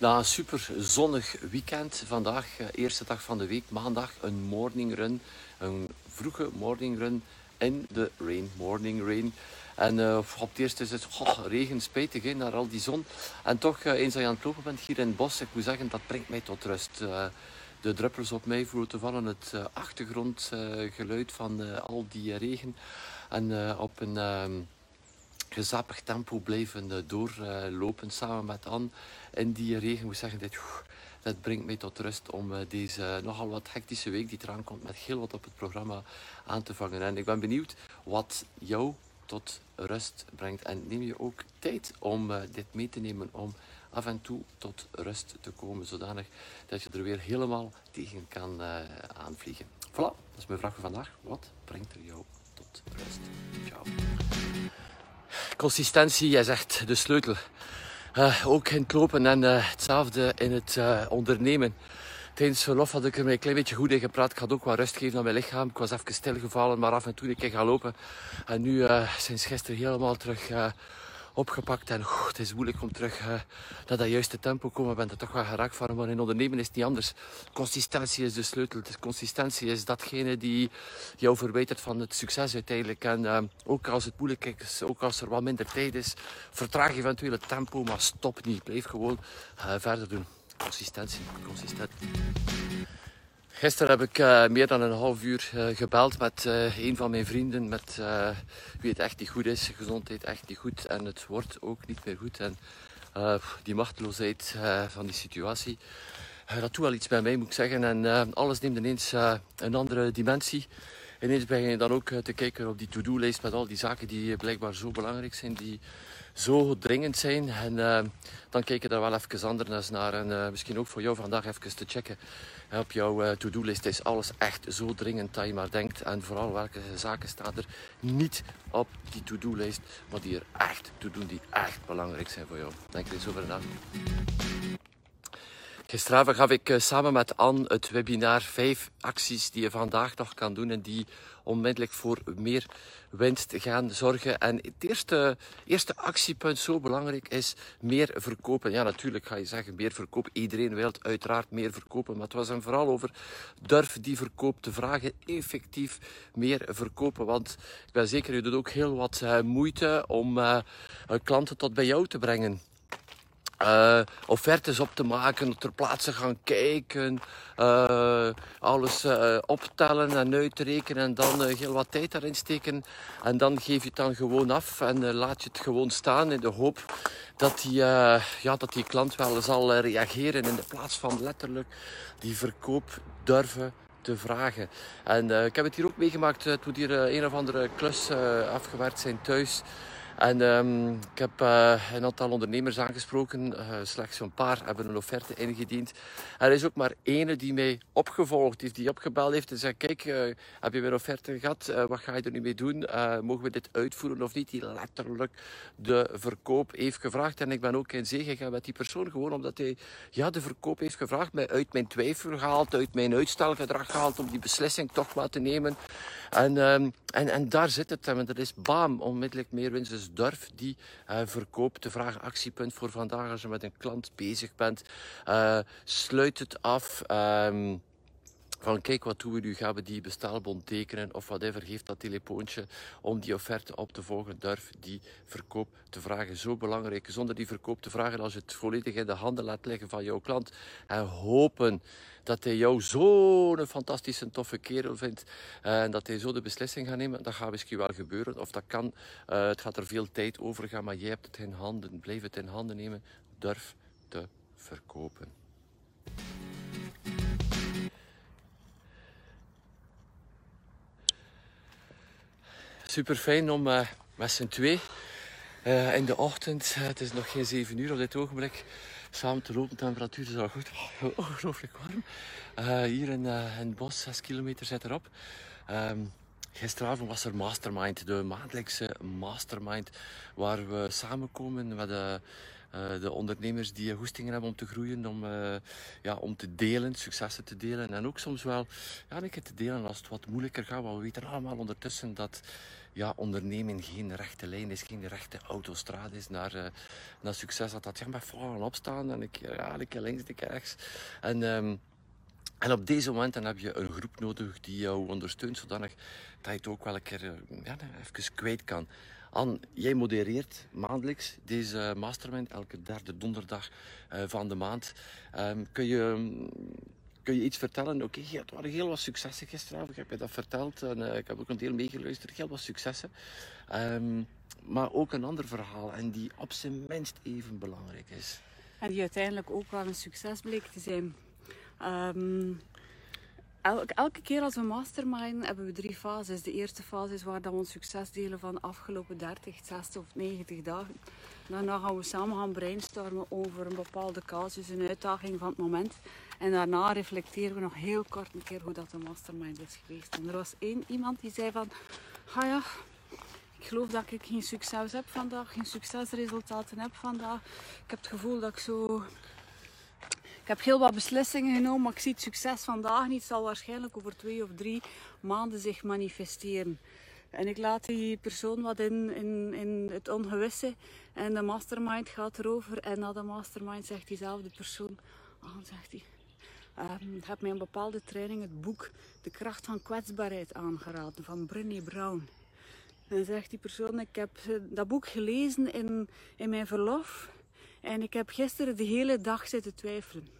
Na een super zonnig weekend, vandaag, eh, eerste dag van de week, maandag, een morning run. Een vroege morning run in de rain, morning rain. En uh, op het eerst is het oh, regen, spijtig naar al die zon. En toch, uh, eens dat je aan het lopen bent hier in het bos, ik moet zeggen, dat brengt mij tot rust. De druppels op mij voelen te vallen, het achtergrondgeluid van al die regen. En op een ehm, gezapig tempo blijven doorlopen samen met Anne in die regen. moet zeggen, dit, dat brengt mij tot rust om deze nogal wat hectische week die eraan komt met heel wat op het programma aan te vangen. En ik ben benieuwd wat jou tot rust brengt. En neem je ook tijd om uh, dit mee te nemen, om af en toe tot rust te komen, zodanig dat je er weer helemaal tegen kan aanvliegen. Voilà, dat is mijn vraag voor vandaag. Wat brengt er jou tot rust? Ciao. Consistentie is echt de sleutel. Uh, ook in het lopen en hetzelfde in het ondernemen tijdens verlof had ik er mij een klein beetje goed in gepraat. Ik had ook wat rust geven aan mijn lichaam. Ik was even stilgevallen, maar af en toe een keer gaan lopen. En nu, sinds gisteren, helemaal terug opgepakt. En het is moeilijk om terug uh, naar dat juiste tempo te komen. Ik ben er toch wel geraakt van. Maar in ondernemen is het niet anders. Consistentie is de sleutel. Consistentie is datgene die jou verwijtert van het succes uiteindelijk. En ook als het moeilijk is, ook als er wat minder tijd is, vertraag eventueel het tempo, maar stop niet. Blijf gewoon verder doen. Consistentie, consistent. Gisteren heb ik uh, meer dan een half uur uh, gebeld met uh, een van mijn vrienden met wie het echt niet goed is, gezondheid echt niet goed en het wordt ook niet meer goed. En die machteloosheid van die situatie, dat doet wel iets bij mij moet ik zeggen. En alles neemt ineens een andere dimensie. Ineens begin je dan ook te kijken op die to-do-lijst met al die zaken die blijkbaar zo belangrijk zijn, die zo dringend zijn. En uh, dan kijk je daar wel even anders naar. En uh, misschien ook voor jou vandaag even te checken. op jouw uh, to-do-list is alles echt zo dringend dat je maar denkt. En vooral welke zaken staan er niet op die to-do-lijst, maar die er echt toe doen, die echt belangrijk zijn voor jou. Denk er eens over na. Gisteravond gaf ik samen met Anne het webinar 5 acties die je vandaag nog kan doen en die onmiddellijk voor meer winst gaan zorgen. En het eerste, eerste actiepunt, zo belangrijk, is meer verkopen. Ja, natuurlijk ga je zeggen meer verkopen. Iedereen wil uiteraard meer verkopen. Maar het was hem vooral over durf die verkoop te vragen. Effectief meer verkopen. Want ik ben zeker, u doet ook heel wat uh, moeite om uh, klanten tot bij jou te brengen uh, offertes op te maken, ter plaatse gaan kijken, uh, alles uh, optellen en uitrekenen en dan heel wat tijd daarin steken. En dan geef je het dan gewoon af en laat je het gewoon staan in de hoop dat die, ja, dat die klant wel zal reageren in de plaats van letterlijk die verkoop durven te vragen. En ik heb het hier ook meegemaakt toen hier een of andere klus afgewerkt zijn thuis. En um, ik heb uh, een aantal ondernemers aangesproken. Uh, slechts een paar hebben een offerte ingediend. Er is ook maar ene die mij opgevolgd heeft, die opgebeld heeft en zei: Kijk, uh, heb je weer offerte gehad? wat ga je er nu mee doen? mogen we dit uitvoeren of niet? Die letterlijk de verkoop heeft gevraagd. En ik ben ook in zee gegaan met die persoon, gewoon omdat hij ja, de verkoop heeft gevraagd, mij uit mijn twijfel gehaald, uit mijn uitstelgedrag gehaald om die beslissing toch maar te nemen. En, um, en, en daar zit het. En er is bam, onmiddellijk meer winst. Dus durf die uh, verkoop te vragen. Actiepunt voor vandaag als je met een klant bezig bent. Uh, sluit het af. Um, van kijk wat doen we nu, gaan we die bestaalbon tekenen of whatever, geeft dat telefoontje om die offerte op te volgen, durf die verkoop te vragen. Zo belangrijk, zonder die verkoop te vragen als je het volledig in de handen laat leggen van jouw klant en hopen dat hij jou zo'n fantastische, toffe kerel vindt eh, en dat hij zo de beslissing gaat nemen, dat gaat misschien wel gebeuren of dat kan, uh, het gaat er veel tijd over gaan, maar jij hebt het in handen, blijf het in handen nemen, durf te verkopen. Super fijn om uh, met z'n twee uh, in de ochtend, uh, het is nog geen zeven uur op dit ogenblik, samen te lopen. De temperatuur is al goed. Ongelooflijk warm. Hier in, in het bos, 6 kilometer zit erop. Um, Gisteravond was er Mastermind, de maandelijkse Mastermind, waar we samenkomen met de, uh, de ondernemers die hoestingen hebben om te groeien, om, uh, ja, om te delen, successen te delen en ook soms wel ja, een keer te delen als het wat moeilijker gaat. Want we weten allemaal ondertussen dat ja, ondernemen geen rechte lijn is, geen rechte autostrade is naar, uh, naar succes. Dat dat ja, met vallen opstaan en een keer links, een keer rechts. En, um, en op deze momenten heb je een groep nodig die jou ondersteunt, zodanig dat je het ook wel een keer ja, even kwijt kan. Anne, jij modereert maandelijks deze mastermind, elke derde donderdag uh, van de maand. Um, kun, je, kun je iets vertellen? Oké, okay, het waren heel wat successen gisteravond, ik heb je dat verteld en uh, ik heb ook een deel meegeluisterd, heel wat successen. Um, maar ook een ander verhaal en die op zijn minst even belangrijk is. En die uiteindelijk ook wel een succes bleek te zijn. Um, elke, keer als we mastermind hebben we drie fases. De eerste fase is waar we ons succes delen van de afgelopen 30, 60 of 90 dagen. Daarna gaan we samen gaan brainstormen over een bepaalde casus, een uitdaging van het moment. En daarna reflecteren we nog heel kort een keer hoe dat de mastermind is geweest. En er was één iemand die zei van, ah ja, ik geloof dat ik geen succes heb vandaag, geen succesresultaten heb vandaag. Ik heb het gevoel dat ik zo heb heel wat beslissingen genomen, maar ik zie het succes vandaag niet. Zal waarschijnlijk over twee of drie maanden zich manifesteren. En ik laat die persoon wat in, in, in het ongewisse. En de mastermind gaat erover. En na de mastermind zegt diezelfde persoon, oh, zegt hij, um, ik heb mij een bepaalde training het boek De kracht van kwetsbaarheid aangeraden van Brené Brown. En zegt die persoon, ik heb dat boek gelezen in, in mijn verlof. En ik heb gisteren de hele dag zitten twijfelen.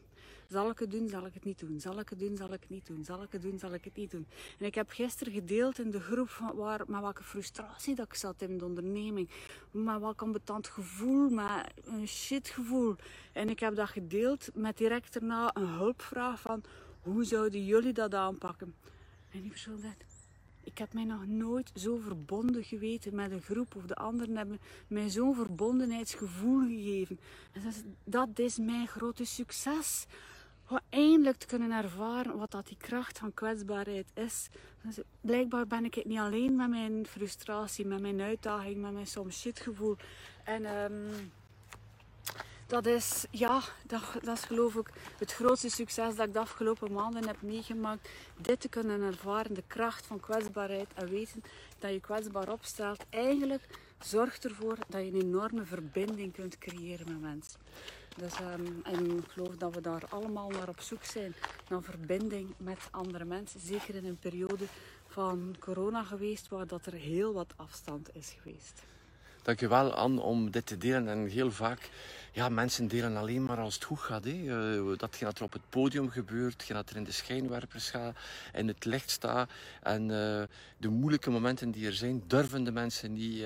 Zal ik het doen, zal ik het niet doen? Zal ik het doen, zal ik het niet doen? Zal ik het doen, zal ik het niet doen? En ik heb gisteren gedeeld in de groep waar, met welke frustratie dat ik zat in de onderneming. Met welk ambetant gevoel, met een shitgevoel. En ik heb dat gedeeld met direct daarna een hulpvraag van hoe zouden jullie dat aanpakken? En die persoon zegt, ik heb mij nog nooit zo verbonden geweten met een groep of de anderen hebben mij zo'n verbondenheidsgevoel gegeven. En dat is, dat is mijn grote succes om eindelijk te kunnen ervaren wat dat die kracht van kwetsbaarheid is. Dus blijkbaar ben ik het niet alleen met mijn frustratie, met mijn uitdaging, met mijn soms shitgevoel. En um, dat is, ja, dat, dat is geloof ik het grootste succes dat ik de afgelopen maanden heb meegemaakt. Dit te kunnen ervaren, de kracht van kwetsbaarheid en weten dat je kwetsbaar opstelt. Eigenlijk zorgt ervoor dat je een enorme verbinding kunt creëren met mensen. Dus, um, en ik geloof dat we daar allemaal naar op zoek zijn. Naar verbinding met andere mensen. Zeker in een periode van corona geweest, waar dat er heel wat afstand is geweest. Dankjewel Anne om dit te delen. En heel vaak, ja, mensen delen alleen maar als het goed gaat. Hè. Uh, datgene dat er op het podium gebeurt, datgene dat er in de schijnwerpers gaat, in het licht staat. En uh, de moeilijke momenten die er zijn, durven de mensen niet,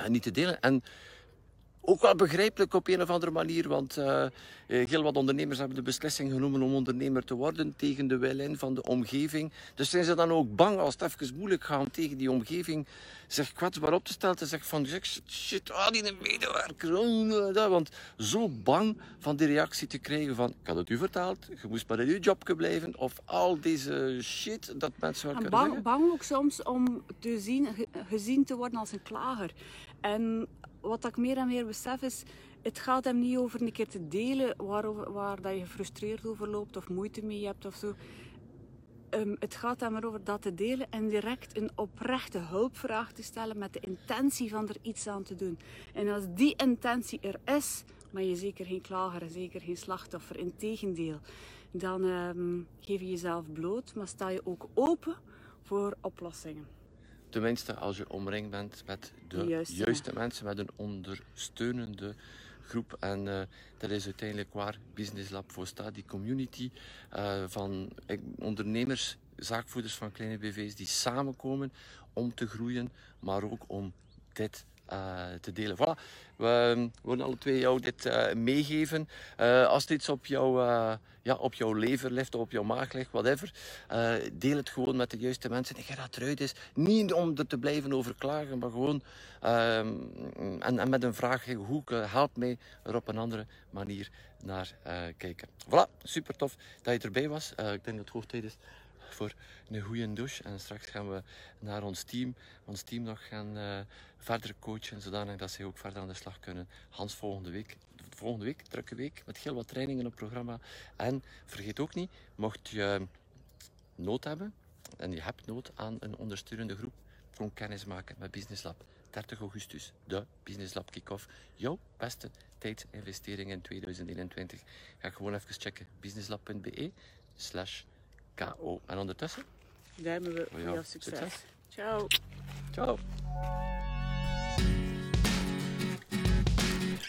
uh, niet te delen. En ook wel begrijpelijk op een of andere manier, want uh, heel wat ondernemers hebben de beslissing genomen om ondernemer te worden tegen de wil van de omgeving. Dus zijn ze dan ook bang als het even moeilijk gaat om tegen die omgeving zich kwetsbaar op te stellen. Te zeggen van shit, ah, die medewerker. Oh, want zo bang van die reactie te krijgen van ik had het u verteld, je moest maar in uw job blijven. Of al deze shit dat mensen kunnen bang, bang ook soms om te zien, gezien te worden als een klager. En wat ik meer en meer besef is, het gaat hem niet over een keer te delen waar, waar dat je gefrustreerd over loopt of moeite mee hebt of zo. Um, het gaat hem erover dat te delen en direct een oprechte hulpvraag te stellen met de intentie van er iets aan te doen. En als die intentie er is, maar je zeker geen klager en zeker geen slachtoffer, integendeel, dan um, geef je jezelf bloot, maar sta je ook open voor oplossingen. Tenminste, als je omringd bent met de juiste, juiste mensen, met een ondersteunende groep. En uh, dat is uiteindelijk waar Business Lab voor staat. Die community uh, van ondernemers, zaakvoerders van kleine BV's die samenkomen om te groeien, maar ook om dit te delen. Voilà. We willen alle twee jou dit meegeven. als dit op, jou, ja, op jouw lever ligt, op jouw maag ligt, whatever. deel het gewoon met de juiste mensen. En ga eruit is. Niet om er te blijven over klagen, maar gewoon ehm, en, en, met een vraag, hoe help mij er op een andere manier naar kijken. Voilà, super tof dat je erbij was. ik denk dat het hoog tijd is voor een goede douche. En straks gaan we naar ons team, ons team nog gaan uh, verder coachen, zodanig dat zij ook verder aan de slag kunnen. Hans volgende week. Volgende week, drukke week, met heel wat trainingen op programma. En vergeet ook niet, mocht je nood hebben, en je hebt nood aan een ondersteunende groep, gewoon kennis maken met Business Lab. 30 augustus, de Business Lab Kick-Off. Jouw beste tijdsinvestering in 2021. Ga gewoon even checken, businesslab.be slash KO. En ondertussen? Duimen we voor jouw succes. Ciao. Ciao.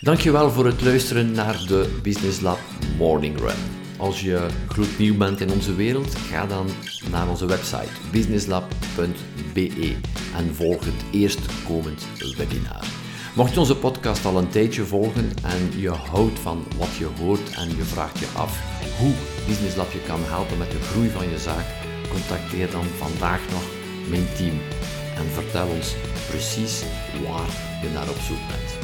Dankjewel voor het luisteren naar de Business Lab Morning Run. Als je gloednieuw bent in onze wereld, ga dan naar onze website businesslab.be en volg het eerstkomend webinar. Mocht je onze podcast al een tijdje volgen en je houdt van wat je hoort en je vraagt je af hoe Business Lab je kan helpen met de groei van je zaak, contacteer dan vandaag nog mijn team en vertel ons precies waar je naar op zoek bent.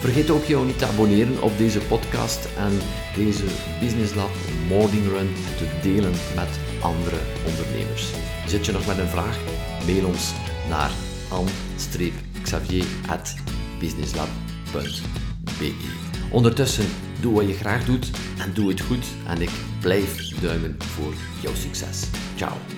Vergeet ook jou niet te abonneren op deze podcast en deze Business Lab Morning Run te delen met andere ondernemers. Zit je nog met een vraag? Mail ons naar an-xavier.businesslab.be Ondertussen, doe wat je graag doet en doe het goed en ik blijf duimen voor jouw succes. Ciao.